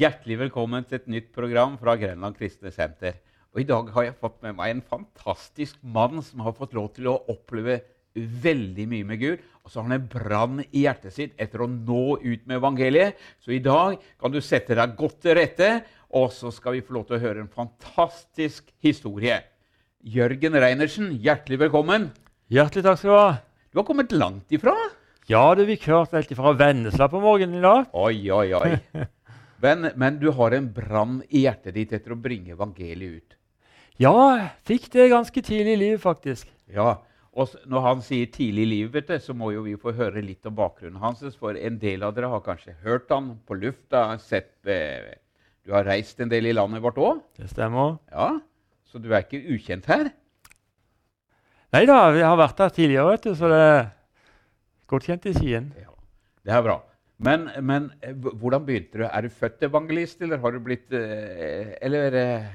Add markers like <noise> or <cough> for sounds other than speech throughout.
Hjertelig velkommen til et nytt program fra Grenland kristne senter. Og I dag har jeg fått med meg en fantastisk mann som har fått lov til å oppleve veldig mye med Gud. Og så har han en brann i hjertet sitt etter å nå ut med evangeliet. Så i dag kan du sette deg godt til rette, og så skal vi få lov til å høre en fantastisk historie. Jørgen Reinersen, hjertelig velkommen. Hjertelig takk skal du ha. Du har kommet langt ifra. Ja, du, vi kjørte helt fra Vennesla på morgenen i dag. Oi, oi, oi. <laughs> Men, men du har en brann i hjertet ditt etter å bringe evangeliet ut. Ja, fikk det ganske tidlig i livet, faktisk. Ja, og Når han sier tidlig i livet, så må jo vi få høre litt om bakgrunnen hans. For en del av dere har kanskje hørt han på lufta. sett, eh, Du har reist en del i landet vårt òg. Det stemmer. Ja, så du er ikke ukjent her. Nei da, vi har vært der tidligere, vet du, så det er godt kjent i Skien. Ja, Det er bra. Men, men eh, hvordan begynte du? Er du født evangelist, eller har du blitt eh, Eller eh,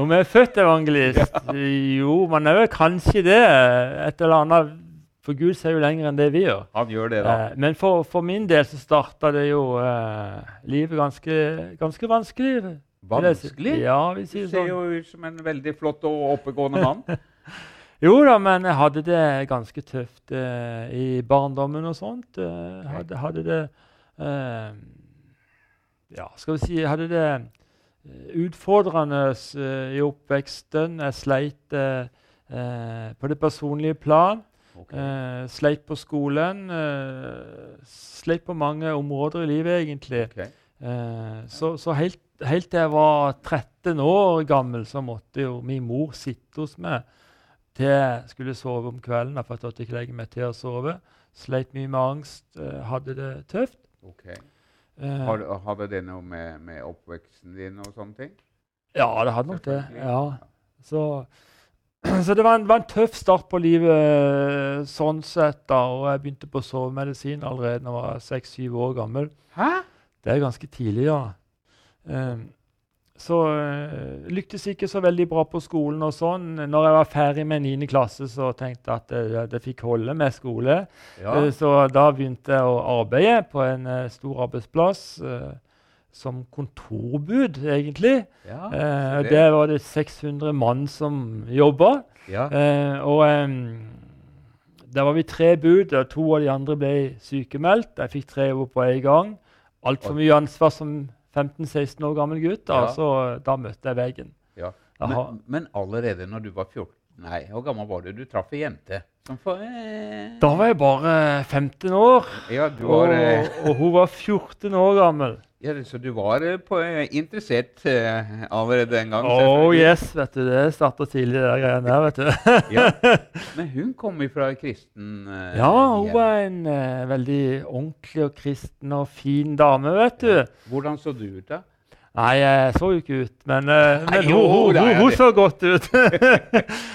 Om jeg er født evangelist? <laughs> Jo, man er vel kanskje det. Et eller annet. For Gud ser jo lenger enn det vi gjør. Han gjør det, da. Men for, for min del så starta det jo eh, livet ganske, ganske vanskelig. Vanskelig? Ja, vi Du ser sånn. jo ut som en veldig flott og oppegående mann. <laughs> Jo da, men jeg hadde det ganske tøft eh, i barndommen og sånt. Eh, hadde, hadde det eh, Ja, skal vi si hadde det eh, utfordrende eh, i oppveksten. Jeg sleit eh, på det personlige plan. Okay. Sleit på skolen. Sleit på mange områder i livet, egentlig. Okay. Så så helt, helt til jeg var 13 år gammel, så måtte jo min mor sitte hos meg til jeg skulle sove om kvelden. For jeg turte ikke legge meg til å sove. Sleit mye med angst, eh, hadde det tøft. ok. Eh, Har, hadde det noe med, med oppveksten din og sånne ting? ja, det hadde nok det. Ja. Så, <clears throat> så det var en, var en tøff start på livet eh, sånn sett. da, Og jeg begynte på sovemedisin allerede da jeg var seks-syv år gammel. Hæ? Det er ganske tidlig, ja. Ehm, så uh, lyktes ikke så veldig bra på skolen. og sånn. Når jeg var ferdig med 9. klasse, så tenkte jeg at det, det fikk holde med skole. Ja. Uh, så da begynte jeg å arbeide på en uh, stor arbeidsplass uh, som kontorbud, egentlig. ja. Eh, Der var det 600 mann som jobba. ja. Eh, og um, der var vi tre bud, og to av de andre ble sykemeldt. Jeg fikk tre jobber på en gang. Altfor mye ansvar som 15-16 år gammel gutt. Ja. Så da møtte jeg veggen. ja. Men, men allerede når du var 14 Nei, hvor gammel var du? Du traff ei jente som for eh, Da var jeg bare 15 år, Ja, du og, var, eh, og hun var 14 år gammel. Ja, så du var eh, på, eh, interessert eh, allerede den gang? Oh yes, vet du, det starta tidlig, de greiene der. vet du. <laughs> Ja. <laughs> Men hun kom fra kristen eh, Ja, hun hjem. var en eh, veldig ordentlig og kristen og fin dame, vet du. Hvordan så du ut, da? Nei, jeg så jo ikke ut, men, <laughs> uh, men jo, hun, hun, hun, hun så godt ut.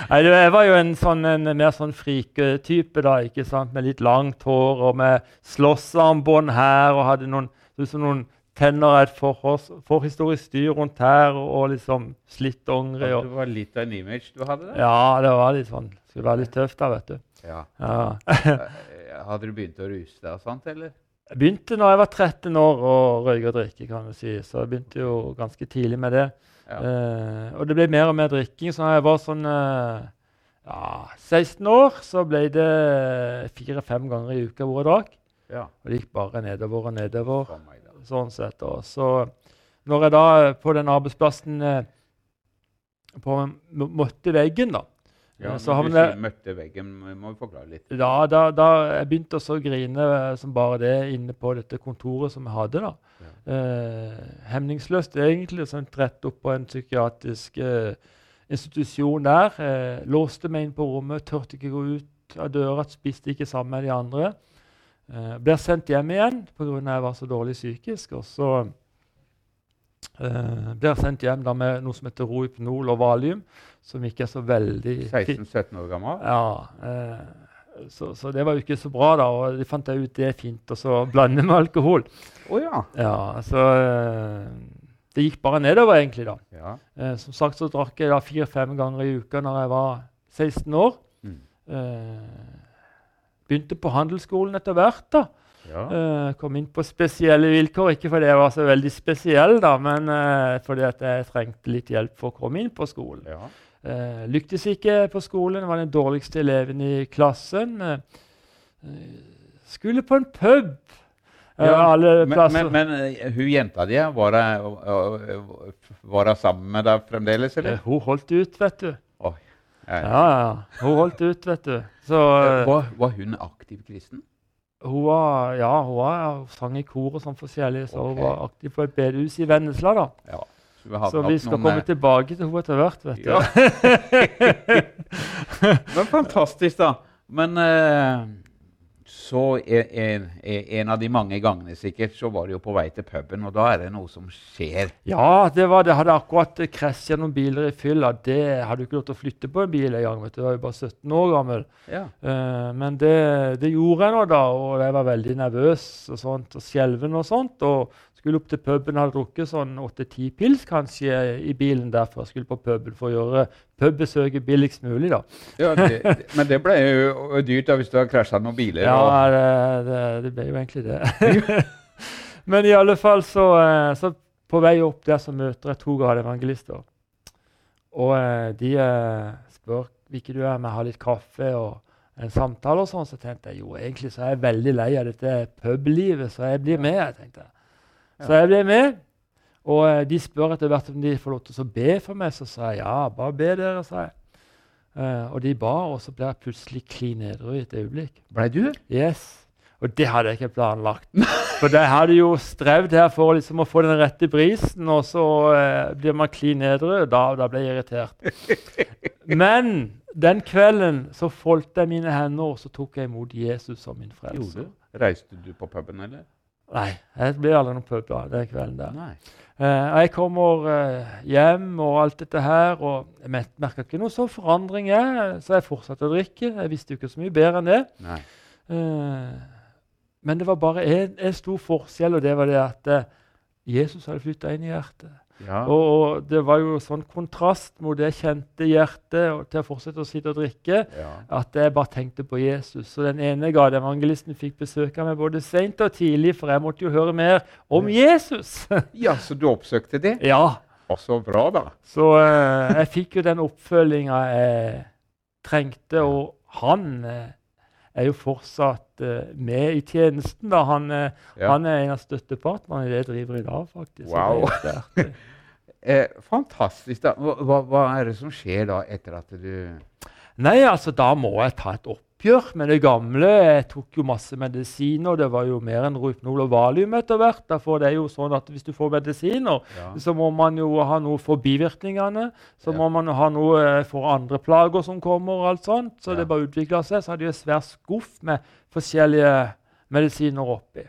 Nei, Jeg var jo en sånn en mer sånn friketype, da, ikke sant? med litt langt hår og med slåssarmbånd her og hadde noen, noen tenner et forhistorisk styr rundt her og, liksom slitt ångre. At det var litt av en image du hadde der? ja, det var litt sånn. Skulle være litt tøft da, vet du. Ja. Ja. Eh, Hadde du begynt å ruse deg og sånt, eller? Jeg begynte når jeg var 13 år å røyke og drikke, kan du si. Så jeg begynte jo ganske tidlig med det. Ja. Eh, og det ble mer og mer drikking. Så når jeg var sånn eh, ja, 16 år, så ble det fire-fem ganger i uka jeg drakk. ja. Og det gikk bare nedover og nedover. Da. Sånn sett. Og så når jeg da på den arbeidsplassen eh, på møtte veggen, da Ja, eh, så når du sier møtte veggen, må- vi forklare litt. da, da, da jeg begynte også å grine eh, som bare det inne på dette kontoret som jeg hadde. da. Eh, hemningsløst egentlig, sånn rett opp på en psykiatrisk eh, institusjon der. Eh, låste meg inn på rommet, tørte ikke gå ut av døra, spiste ikke sammen med de andre. Eh, ble sendt hjem igjen pga. at jeg var så dårlig psykisk. Og så eh, ble jeg sendt hjem med noe som heter Rohypnol og Valium, som ikke er så veldig fi- 16-17 år gammel? ja, eh, så, så det var jo ikke så bra, da. Og de fant jeg ut det er fint å blande med alkohol. Oh, ja. Ja, så eh, Det gikk bare nedover, egentlig. da. ja. Eh, som sagt så drakk jeg da fire-fem ganger i uka når jeg var 16 år. Mm. Eh, begynte på handelsskolen etter hvert. da. Ja. Uh, kom inn på spesielle vilkår. Ikke fordi jeg var så veldig spesiell, da, men uh, fordi jeg trengte litt hjelp for å komme inn på skolen. ja. Uh, lyktes ikke på skolen, var den dårligste eleven i klassen. Skulle på en pub. Ja, Men, men, men hun jenta di, var hun sammen med deg fremdeles, eller? hun holdt ut, vet du. Ja, Eh, ja. Hun holdt ut, vet du. Så eh, Var, var hun aktiv kristen? hun var Ja, hun var sang i kor og sånn forskjellig, så hun var aktiv på et bedehus i Vennesla, da. Ja. Så, vi Så vi skal komme eh, tilbake til henne etter hvert, vet du. Ja. <laughs> <laughs> Men fantastisk, da. Men eh, så en, en, en av de mange gangene sikkert, så var det jo på vei til puben, og da er det noe som skjer. Ja, det var det. Hadde akkurat krasjet noen biler i fylla. Det hadde du ikke lov til å flytte på en bil en gang. du. Var jo bare 17 år gammel. Ja. Uh, men det, det gjorde jeg nå, da. Og jeg var veldig nervøs og sånt, og skjelven og sånt. Og skulle opp til puben, hadde drukket sånn 8-10 pils kanskje i bilen der før jeg skulle på puben for å gjøre pubbesøket billigst mulig, da. Ja, det, men det ble jo dyrt da hvis du har krasja noen biler. Ja, og, det, det, det ble jo egentlig det. <laughs> Men i alle fall så, eh, så På vei opp der så møter jeg to gradeevangelister. Og eh, de eh, spør vil ikke du være med og ha litt kaffe og en samtale. og sånn, Så tenkte jeg jo egentlig så er jeg veldig lei av dette publivet, så jeg blir med. jeg tenkte. Så jeg ble med. Og eh, de spør etter hvert om de får lov til å be for meg. Så sa jeg ja, bare be dere, sa jeg. Uh, og de ba, og så ble jeg plutselig klin edru i et øyeblikk. Ble du? Yes. Og det hadde jeg ikke planlagt. For jeg hadde jo strevd her for liksom å få den rette brisen, og så uh, blir man klin edru. Da, da ble jeg irritert. Men den kvelden så foldt jeg mine hender, og så tok jeg imot Jesus som min frelser. Reiste du på puben, eller? Nei, jeg ble aldri noen pub da, den kvelden der. Eh, jeg kommer eh, hjem og alt dette her, og jeg merka ikke noe sånn forandring, jeg, så jeg fortsatte å drikke. Jeg visste jo ikke så mye bedre enn det. Nei. Eh, men det var bare en, en stor forskjell, og det var det at eh, Jesus hadde flytta inn i hjertet. Ja. Og, og det var jo sånn kontrast mot det kjente hjertet og til å fortsette å sitte og drikke, ja. at jeg bare tenkte på Jesus. Så den ene gateevangelisten fikk besøk av meg både seint og tidlig, for jeg måtte jo høre mer om Jesus. <laughs> ja, så du oppsøkte det? ja, Og så bra, da. Så eh, jeg fikk jo den oppfølginga jeg trengte, og han eh, er jo fortsatt med i tjenesten. da. Han, eh, Ja. han er en av støttepartnerne i det driver i dag, faktisk. Wow. <laughs> Eh, fantastisk. da. Hva, hva- er det som skjer da, etter at du Nei, altså da må jeg ta et oppgjør med det gamle. Jeg tok jo masse medisiner. Det var jo mer enn Rohypnol og Valium etter hvert. Derfor For det er jo sånn at hvis du får medisiner, ja. så må man jo ha noe for bivirkningene. Så Ja. må man ha noe eh, for andre plager som kommer. og alt sånt. Så Ja. det bare utvikla seg. Så hadde jeg en svær skuff med forskjellige medisiner oppi.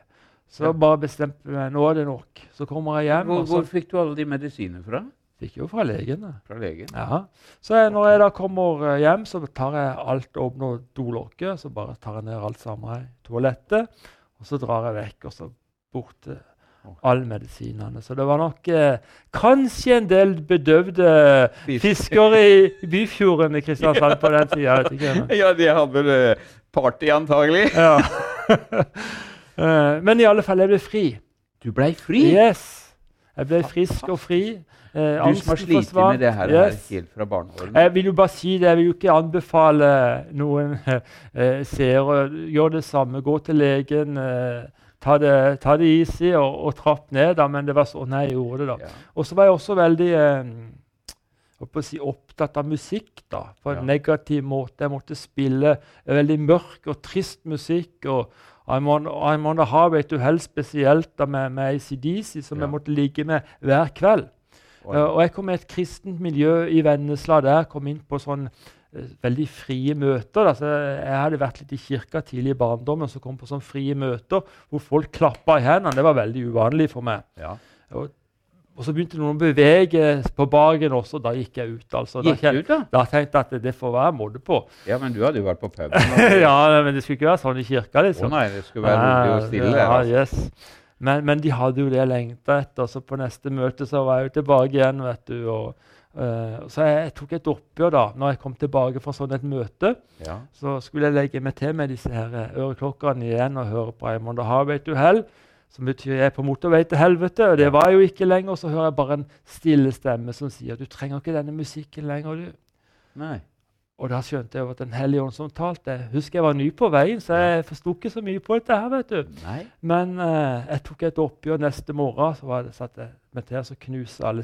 Så bare bestemte jeg meg nå er det nok. Så kommer jeg hjem, Hvor, hvor fikk du alle de medisinene fra? Fikk jo fra legene. Fra legen? Ja. Så jeg, når jeg da kommer eh, hjem, så tar jeg alt åpner dolokket. Så bare tar jeg ned alt sammen i toalettet. Og så drar jeg vekk og så bort til alle medisinene. Så det var nok eh, kanskje en del bedøvde Fisk. fisker i Byfjorden i Kristiansand på den tida. Ja, de hadde vel eh, party, antagelig. Ja. <laughs> Eh, Men i alle fall, jeg ble fri. Du blei fri? Yes. Jeg ble frisk og fri. Eh, Du som har slitt med det her, her helt fra barneårene. Jeg vil jo bare si det, jeg vil jo ikke anbefale noen <laughs> eh, seere gjør det samme. Gå til legen, eh, ta, det, ta det easy og, og trapp ned. Da. Men det var sånn jeg gjorde det. da. Ja. Og så var jeg også veldig eh, si, opptatt av musikk da, på en Ja. negativ måte. Jeg måtte spille veldig mørk og trist musikk. og I'm on, I'm on the Highway to Hell spesielt da, med, med ACDC, som Ja. jeg måtte ligge med hver kveld. Uh, og jeg kom i et kristent miljø i Vennesla der. Kom inn på sånn eh, veldig frie møter. Altså, jeg hadde vært litt i kirka tidlig i barndommen, så kom på sånn frie møter hvor folk klappa i hendene. Det var veldig uvanlig for meg. Ja. Og, og så begynte noen å bevege på baken også. Da gikk jeg ut. altså. Da, Gikk du ut, da? da tenkte jeg at det, det får være måte på. Ja, men du hadde jo vært på puben. <laughs> Ja, Men det skulle ikke være sånn i kirka. liksom. Å nei, det skulle være rolig og stille. Ja, altså. yes. Men, men de hadde jo det jeg lengta etter. Så på neste møte så var jeg jo tilbake igjen. vet du, og uh, så jeg, jeg tok et oppgjør da når jeg kom tilbake fra sånn et møte. Ja. Så skulle jeg legge meg til med disse her eh, øreklokkene igjen og høre på Raymond og har et uhell. Som betyr jeg er på motorvei til helvete. Og det var jeg jo ikke lenger. Så hører jeg bare en stille stemme som sier du trenger ikke denne musikken lenger. du. Nei. Og da skjønte jeg at Den hellige ånd som talte. Jeg husker jeg var ny på veien, så jeg forsto ikke så mye på dette. her, vet du. Nei. Men eh, jeg tok et oppgjør neste morgen. Så var det, satt jeg med til å knuse alle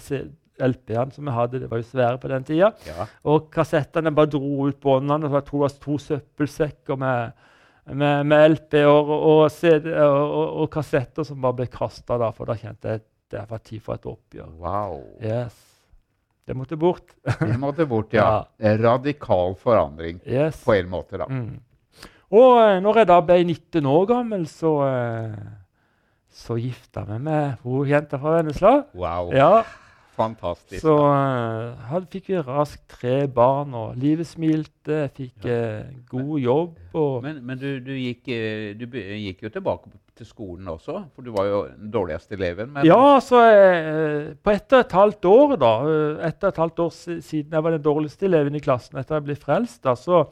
LP-ene som jeg hadde. Det var jo svære på den tida. Ja. Og kassettene bare dro ut båndene. Jeg tror det var to søppelsekker med, med, med LP-er og, og, og, og, kassetter som bare ble kasta. For da kjente jeg at det var tid for et oppgjør. Wow. Yes. Det måtte bort. Det måtte bort, <laughs> ja. En Radikal forandring Yes. på en måte, da. Mm. Og eh, når jeg da ble 19 år gammel, så, eh, så gifta jeg meg med hun jenta fra Vennesla. Wow. Ja, Fantastisk. så uh, hadde, fikk vi raskt tre barn, og livet smilte. Fikk eh, god jobb. Og, Men, men du, du, gikk, eh, du gikk jo tilbake til skolen også, for du var jo den dårligste eleven. Men ja, så eh, på ett og et halvt år, da, eh, etter et halvt år siden jeg var den dårligste eleven i klassen etter jeg ble frelst, da, så,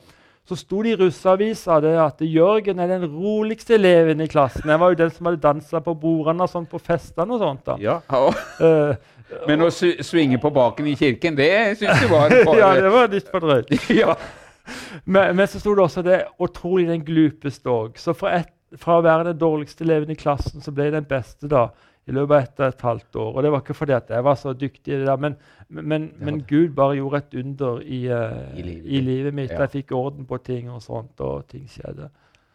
så sto det i russeavisa at Jørgen er den roligste eleven i klassen. Jeg var jo den som hadde dansa på bordene og sånn på festene og sånt. da. ja. og- Eh, Men å svinge på baken i kirken, det syns du var <laughs> ja, det var litt for drøyt. <laughs> ja. Men, men så sto det også det utrolig den glupeste òg. Så fra, et, fra å være den dårligste eleven i klassen, så ble jeg den beste da, i løpet av ett og et halvt år. Og det var ikke fordi at jeg var så dyktig, i det der, men, men, men Gud bare gjorde et under i, uh, I livet i livet mitt. Ja. Jeg fikk orden på ting og sånt, og ting skjedde.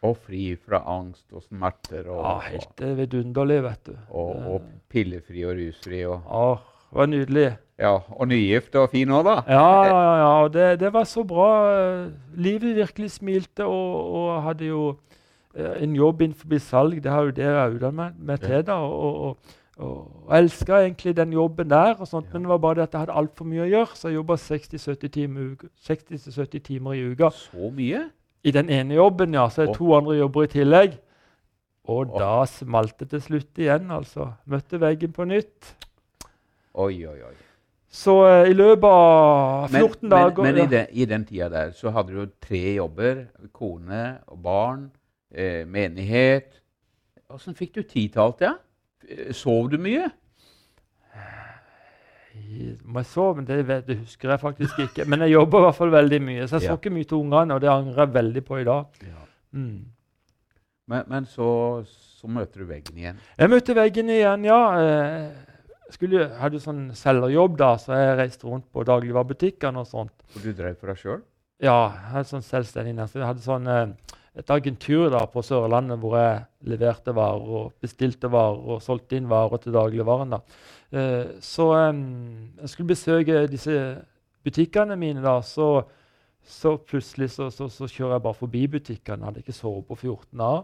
Og fri fra angst og smerter og, Ja, helt eh, vidunderlig, vet du. og, og pillefri og rusfri. Og, Ja, det var nydelig. ja, og nygift og fin òg, da. Ja, ja, ja, Det, det var så bra. Livet virkelig smilte, og, og hadde jo eh, en jobb innenfor salg. Det har jo det jeg utdannet meg, meg til. da, og, og, og, jeg elska egentlig den jobben der, og sånt, men det var bare det at jeg hadde altfor mye å gjøre. Så jeg jobba 60-70 timer, i uka- 60-70 timer i uka. Så mye? I den ene jobben, ja. Så er det to andre jobber i tillegg. Og da smalt det til slutt igjen, altså. Møtte veggen på nytt. Oi, oi, oi. Så uh, i løpet av 14 men, dager Men, men ja. i, den, i den tida der så hadde du jo tre jobber. Kone og barn, eh, menighet. Åssen fikk du tid til alt det? Ja? Sov du mye? Om jeg sov, men det, vet- det husker jeg faktisk ikke. Men jeg jobber i hvert fall veldig mye, så jeg så ikke mye til ungene, og det angrer jeg veldig på i dag. Mm. Men, men så, så møter du veggen igjen. Jeg møtte veggen igjen, ja. Eh, Jeg skulle, hadde sånn selgerjobb, da, så jeg reiste rundt på dagligvarebutikkene og sånt. For du drev for deg sjøl? Ja, jeg hadde sånn selvstendig næringsliv. Jeg hadde sånn eh, et agentur da på Sørlandet hvor jeg leverte varer og bestilte varer og solgte inn varer til dagligvaren. da. Eh, så jeg skulle besøke disse butikkene mine, da, så, så plutselig så, så, så kjører jeg bare forbi butikkene. Hadde ikke sovet på 14 år.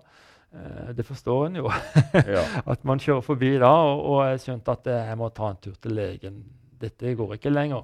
Eh, det forstår en jo, <laughs> Ja. at man kjører forbi da. Og, og jeg skjønte at jeg må ta en tur til legen. Dette går ikke lenger.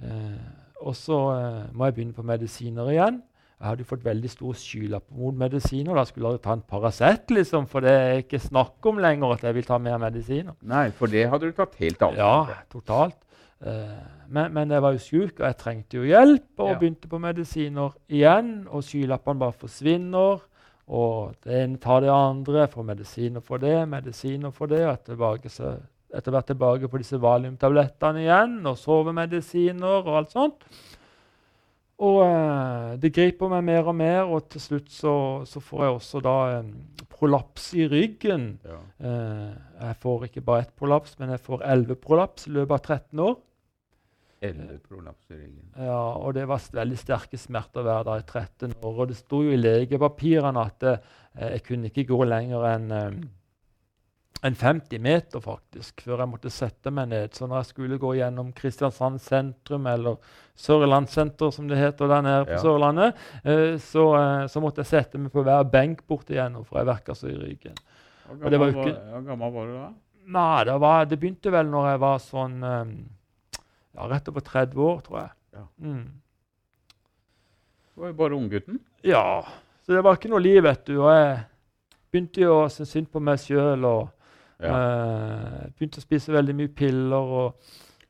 Eh, og så eh, må jeg begynne på medisiner igjen. Jeg hadde fått veldig stor skylapp mot medisiner. Da skulle jeg ta en Paracet, liksom, for det er ikke snakk om lenger at jeg vil ta mer medisiner. Nei, for det hadde du tatt helt annet. Ja, totalt. Uh, men, men jeg var jo syk, og jeg trengte jo hjelp, og Ja. begynte på medisiner igjen. Og skylappene bare forsvinner. Og det ene tar det andre. Jeg får medisiner for det, medisiner for det. Og etter, så, etter hvert tilbake på disse valiumtablettene igjen, og sovemedisiner og alt sånt. Og eh, det griper meg mer og mer, og til slutt så, så får jeg også da um, prolaps i ryggen. Ja. Uh, jeg får ikke bare ett prolaps, men jeg får elleve prolaps i løpet av 13 år. Elleve prolaps i ryggen. Ja, og det var veldig sterke smerter hver dag i 13 år. Og det sto jo i legepapirene at uh, jeg kunne ikke gå lenger enn eh, enn 50 meter, faktisk, før jeg måtte sette meg ned. Så når jeg skulle gå gjennom Kristiansand sentrum, eller Sørlandssenter, som det heter der nede på Ja. Sørlandet, eh, så, eh, så måtte jeg sette meg på hver benk borte igjennom, for jeg verka så i ryggen. Hvor Og var gammel ikke- var, gammel var du da? Nei, det, var, det begynte vel når jeg var sånn eh, ja, rett over 30 år, tror jeg. Ja. Mm. Du var jo bare unggutten. Ja, så det var ikke noe liv, vet du. Og jeg begynte jo å synes synd på meg sjøl og Ja. Uh, begynte å spise veldig mye piller. og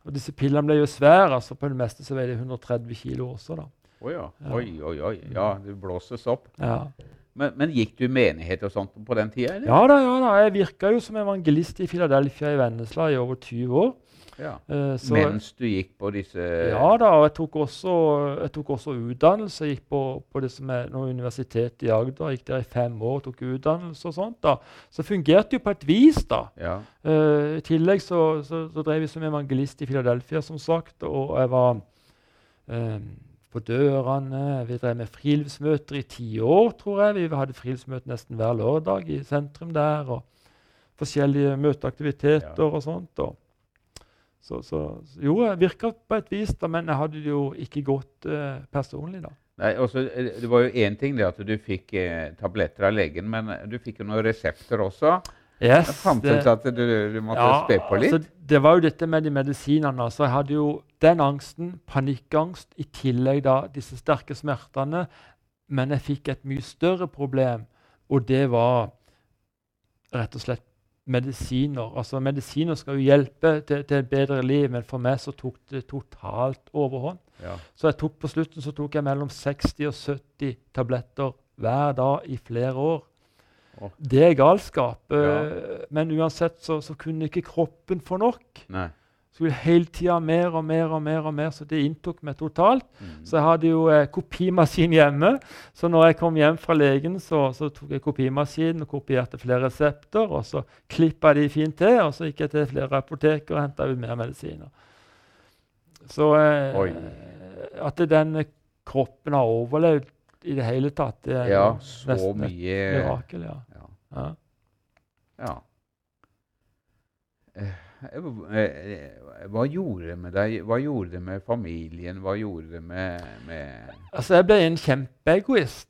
Og disse pillene ble jo svære. altså På det meste så veide de 130 kilo også. da. Oh, ja. Oi, oi, oi. Ja, det blåses opp. Ja. Men, men gikk du i menighet og sånt på den tida, ja da, ja da. Jeg virka jo som evangelist i Philadelphia i Vennesla i over 20 år. Ja. Eh, så, Mens du gikk på disse Ja da, og jeg tok også, jeg tok også utdannelse. Jeg gikk på, på det som er nå Universitetet i Agder. Jeg gikk der i fem år tok utdannelse og sånt. da. Så fungerte jo på et vis, da. Ja. Uh, I tillegg så, så, så drev jeg som evangelist i Philadelphia, som sagt. Og jeg var um, på dørene. Vi drev med friluftsmøter i ti år, tror jeg. Vi hadde friluftsmøte nesten hver lørdag i sentrum der. og Forskjellige møteaktiviteter Ja. og sånt. Og så, så, jo, det virka på et vis, da, men jeg hadde det jo ikke gått eh, personlig, da. Nei, også, eh, det var jo én ting det at du fikk eh, tabletter av legen, men du fikk jo noen resepter også. Yes, Det fantes at du, du måtte spe på litt. Altså, det var jo dette med de medisinene. Så Jeg hadde jo den angsten, panikkangst, i tillegg da disse sterke smertene. Men jeg fikk et mye større problem, og det var rett og slett medisiner. Altså Medisiner skal jo hjelpe til, til et bedre liv, men for meg så tok det totalt overhånd. ja. Så jeg tok på slutten så tok jeg mellom 60 og 70 tabletter hver dag i flere år. Oh. Det er galskap. Ja. eh, Men uansett så, så kunne ikke kroppen få nok. Nei. Skulle hele tida mer og mer og mer, og mer, så det inntok meg totalt. Mm. Så jeg hadde jo eh, kopimaskin hjemme. Så når jeg kom hjem fra legen, så, så tok jeg kopimaskinen og kopierte flere resepter. Og så klippa de fint til, og så gikk jeg til flere apoteker og henta ut mer medisiner. Så eh, at denne kroppen har overlevd i det hele tatt, det er Ja, så nesten et mirakel. Ja. Ja. Ja. ja. Eh, eh, Hva gjorde det med deg? Hva gjorde det med familien? Hva gjorde det med, med Altså, jeg ble en kjempeegoist.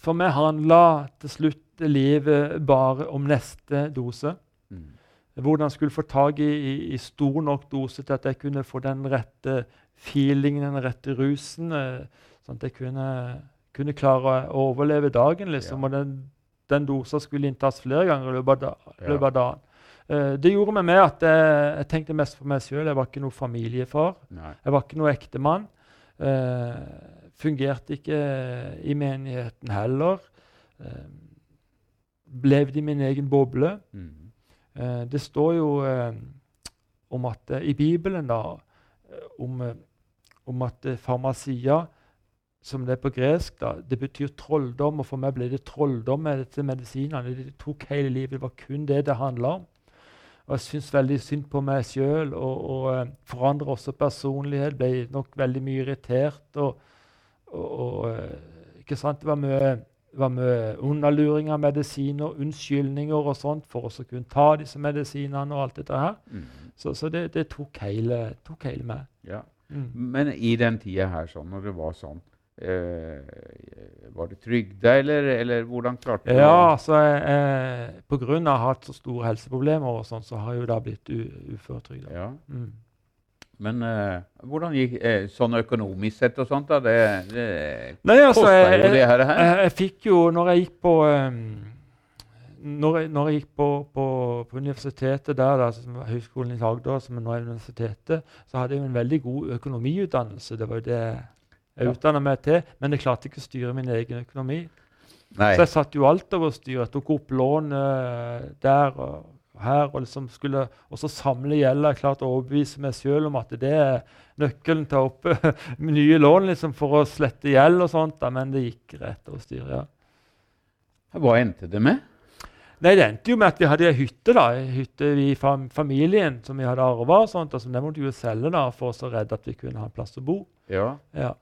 For meg handla til slutt livet bare om neste dose. mm. Hvordan jeg skulle få tak i, i, i stor nok dose til at jeg kunne få den rette feelingen, den rette rusen. eh, Sånn at jeg kunne, kunne klare å overleve dagen. liksom. Ja. Og den, den dosa skulle inntas flere ganger i løpet av, løpet dagen. Eh, det gjorde meg med at jeg, tenkte mest for meg sjøl. Jeg var ikke noe familiefar. Nei. Jeg var ikke noe ektemann. Uh, fungerte ikke i menigheten heller. Uh, levde i min egen boble. Mm. Uh, det står jo om at i Bibelen da, om, om at farmasia, som det er på gresk, da, det betyr trolldom. Og for meg ble det trolldom med disse medisinene. Det tok hele livet. Det var kun det det handla om. Og jeg syns veldig synd på meg sjøl og, og eh, forandrer også personlighet. Ble nok veldig mye irritert. Og, og, eh, ikke sant? Det var mye, var mye underluring av medisiner, unnskyldninger og sånt for oss å kunne ta disse medisinene og alt dette her. Mm. Så, så det, det tok, hele, tok hele meg. Ja. Mm. Men i den tida her, sånn, når det var sånn Var det trygda, eller, eller hvordan klarte du Ja, altså eh, Pga. På grunn av å ha hatt så store helseproblemer, og sånt, så har jeg jo da blitt uføretrygda. ja. Mm. Men eh, hvordan gikk eh, sånn økonomisk sett og sånt? da? Det, det Nei, altså, jeg, jo det her. jeg, jeg fikk jo Når jeg gikk på um, når, jeg, når jeg gikk på, på, på universitetet der, da, som var Høgskolen i Agder, som nå er universitetet, så hadde jeg en veldig god økonomiutdannelse. Det var jo det jeg utdanna meg til. Men jeg klarte ikke å styre min egen økonomi. Nei. Så jeg satte jo alt over styr. Jeg tok opp lån uh, der og her. Og liksom skulle også samle gjelda. Klarte å overbevise meg sjøl om at det er nøkkelen til å opp <laughs> nye lån liksom, for å slette gjeld og sånt. Da. Men det gikk rett over styr. ja. Hva endte det med? Nei, Det endte jo med at vi hadde ei hytte da, hytte i fam familien som vi hadde arva. og sånt, og som Den måtte vi jo selge da, for å redde at vi kunne ha en plass å bo. Ja, Ja.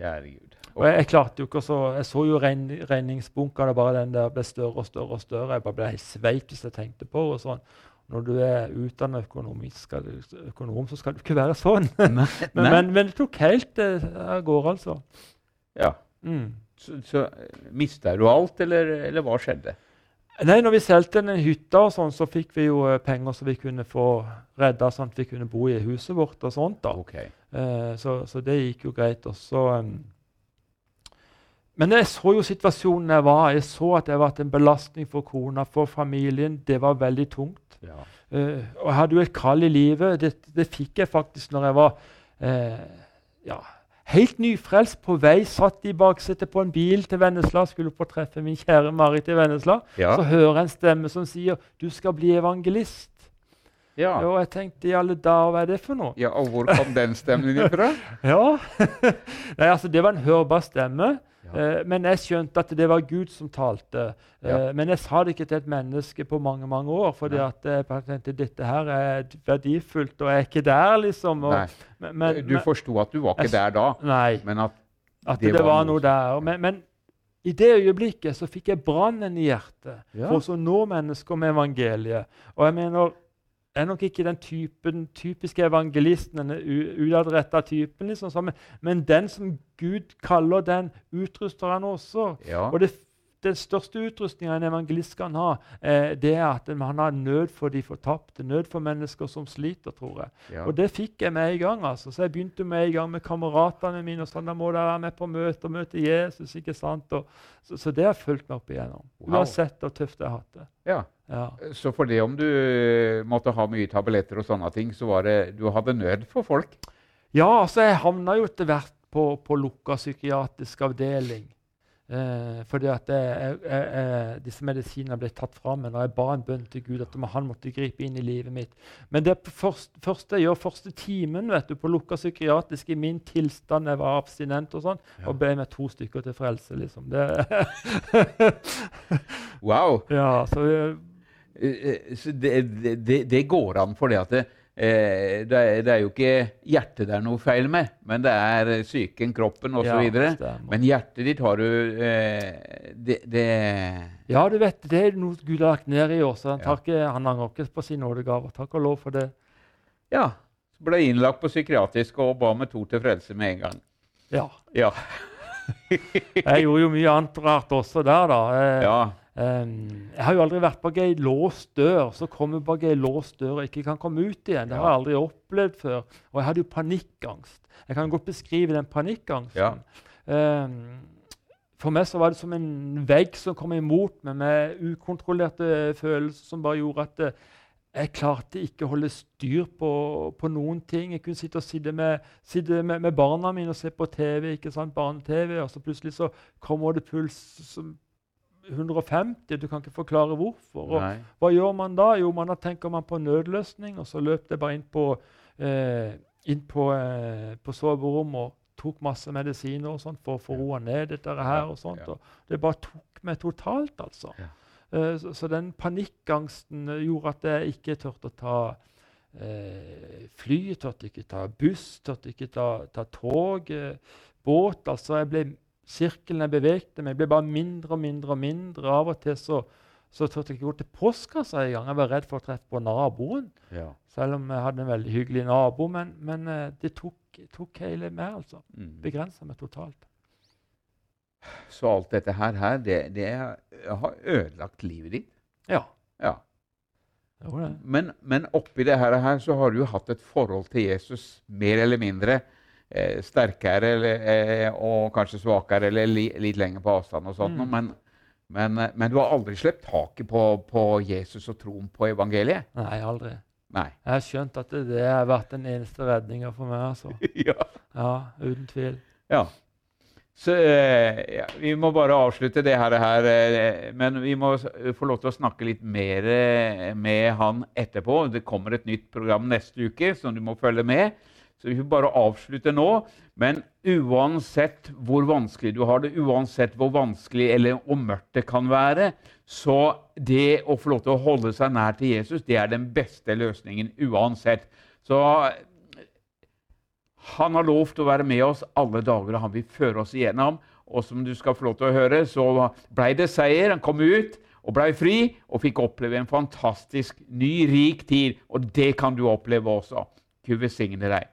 Kjære Gud. Og jeg, jeg klarte jo ikke så, jeg så jo regn, regningsbunkene, bare den der ble større og større. og større. Jeg bare ble helt sveit hvis jeg tenkte på og sånn. Når du er utdannet økonom, så skal du ikke være sånn. <laughs> Nei, <laughs> Men, nei. men, men det tok helt eh, av gårde, altså. Ja. Mm. Så, så mista du alt, eller, eller hva skjedde? Nei, når vi solgte den hytta, og sånn, så fikk vi jo eh, penger så vi kunne få redda sånn at vi kunne bo i huset vårt. og sånt da. Ok. Eh, så, så det gikk jo greit. Også, um, men jeg så jo situasjonen jeg var. Jeg så at jeg var en belastning for kona, for familien. Det var veldig tungt. Ja. Uh, og jeg hadde jo et kall i livet. Det, det fikk jeg faktisk når jeg var uh, ja, helt nyfrelst på vei. Satt i baksetet på en bil til Vennesla, skulle på treffe min kjære Marit i Vennesla. Ja. Så hører jeg en stemme som sier 'Du skal bli evangelist'. Ja. Og jeg tenkte i alle dager, hva er det for noe? ja, Og hvor kom den stemmen ifra? <laughs> Ja, <laughs> Nei, altså Det var en hørbar stemme. Ja. Eh, men jeg skjønte at det var Gud som talte. Eh, Ja. Men jeg sa det ikke til et menneske på mange mange år. fordi Nei. at jeg tenkte dette her er verdifullt, og jeg er ikke der, liksom. Og, Nei, men, men, du forsto at du var ikke Jeg- der da, nei, men at at det det, var noe noe der. Men, men i det øyeblikket så fikk jeg brannen i hjertet Ja. for å nå mennesker med evangeliet. Og jeg mener, er nok ikke den typen, typiske evangelisten, den utadretta typen, liksom, men, men den som Gud kaller den, utruster han også. Ja. Og det, den største utrustninga en evangelist kan ha, eh, det er at han har nød for de fortapte, nød for mennesker som sliter, tror jeg. ja. Og det fikk jeg med i gang. altså. Så jeg begynte med i gang med kameratene mine. og sånn, Da må dere være med på møte og møte Jesus. ikke sant? Og, så, så det har fulgt meg opp igjennom. Wow. Uansett hvor tøft jeg har hatt det. ja. Ja. Så for det om du eh, måtte ha mye tabletter og sånne ting, så var det du hadde nød for folk? ja, altså jeg havna jo etter hvert på, på lukka psykiatrisk avdeling. Eh, fordi at jeg, jeg, jeg, disse medisinene ble tatt fra meg når jeg ba en bønn til Gud at han måtte gripe inn i livet mitt. Men det første, første jeg gjør, første timen vet du, på lukka psykiatrisk i min tilstand, jeg var abstinent og sånn, Ja. og be med to stykker til frelse. liksom. Det, Wow! <laughs> ja, så eh, Så det, det, det- det går an for det at det, eh, det, er, det er jo ikke hjertet det er noe feil med, men det er eh, psyken, kroppen osv. ja, men hjertet ditt har du eh, det, det Ja, du vet, det er noe Gud har lagt ned i oss. så Han, Ja. ikke, han angrer ikke på sin nådegave. Takk og lov for det. Ja. Ble innlagt på psykiatrisk og ba med to til frelse med en gang. Ja. Ja. Jeg gjorde jo mye annet rart også der, da. Eh, ja. Ehm, jeg har jo aldri vært bak ei låst dør, så kommer jeg bak ei låst dør og ikke kan komme ut igjen. Det har jeg aldri opplevd før. Og jeg hadde jo panikkangst. Jeg kan godt beskrive den panikkangsten. Ehm, for meg så var det som en vegg som kom imot meg med ukontrollerte følelser som bare gjorde at eh, jeg klarte ikke å holde styr på, på noen ting. Jeg kunne sitte og sitte med, sitte med, med barna mine og se på TV, ikke sant, barne-TV, og så plutselig så kommer det puls som 150. Du kan ikke forklare hvorfor. Hva gjør man da? Jo, man da tenker man på nødløsning, og så løp jeg bare inn på, eh, inn på, eh, på soverommet og tok masse medisiner og sånt for å få roa ned dette her. og sånt. Og det bare tok meg totalt, altså. Eh, så, så den panikkangsten eh, gjorde at jeg ikke turte å ta eh, fly, turte ikke ta buss, turte ikke ta, ta tog, eh, båt. altså jeg ble Sirkelen jeg bevegte meg, ble bare mindre og mindre. og mindre. Av og til så, så turte jeg ikke gå til postkassa engang. Jeg var redd for å treffe på naboen. Ja. Selv om jeg hadde en veldig hyggelig nabo. Men, men eh, det tok, tok hele meg, altså. Mm. Begrensa meg totalt. Så alt dette her, her det, det har ødelagt livet ditt? Ja. Ja. Men, men oppi det her, her så har du jo hatt et forhold til Jesus mer eller mindre sterkere eller, eh, og kanskje svakere eller li, litt lenger på avstand. og sånt, Mm. men, men, eh, men du har aldri sluppet taket på, på Jesus og troen på evangeliet? Nei, aldri. Nei. Jeg har skjønt at det, det har vært den eneste redninga for meg. altså. <laughs> ja. Ja, Uten tvil. ja. Så eh, ja, Vi må bare avslutte det her, her eh, men vi må få lov til å snakke litt mer eh, med han etterpå. Det kommer et nytt program neste uke som du må følge med. Så vi får bare avslutte nå. Men uansett hvor vanskelig du har det, uansett hvor vanskelig eller hvor mørkt det kan være, så det å få lov til å holde seg nær til Jesus, det er den beste løsningen uansett. Så han har lovt å være med oss alle dager, og han vil føre oss igjennom. Og som du skal få lov til å høre, så ble det seier. Han kom ut og ble fri og fikk oppleve en fantastisk ny, rik tid. Og det kan du oppleve også. Gud velsigne deg.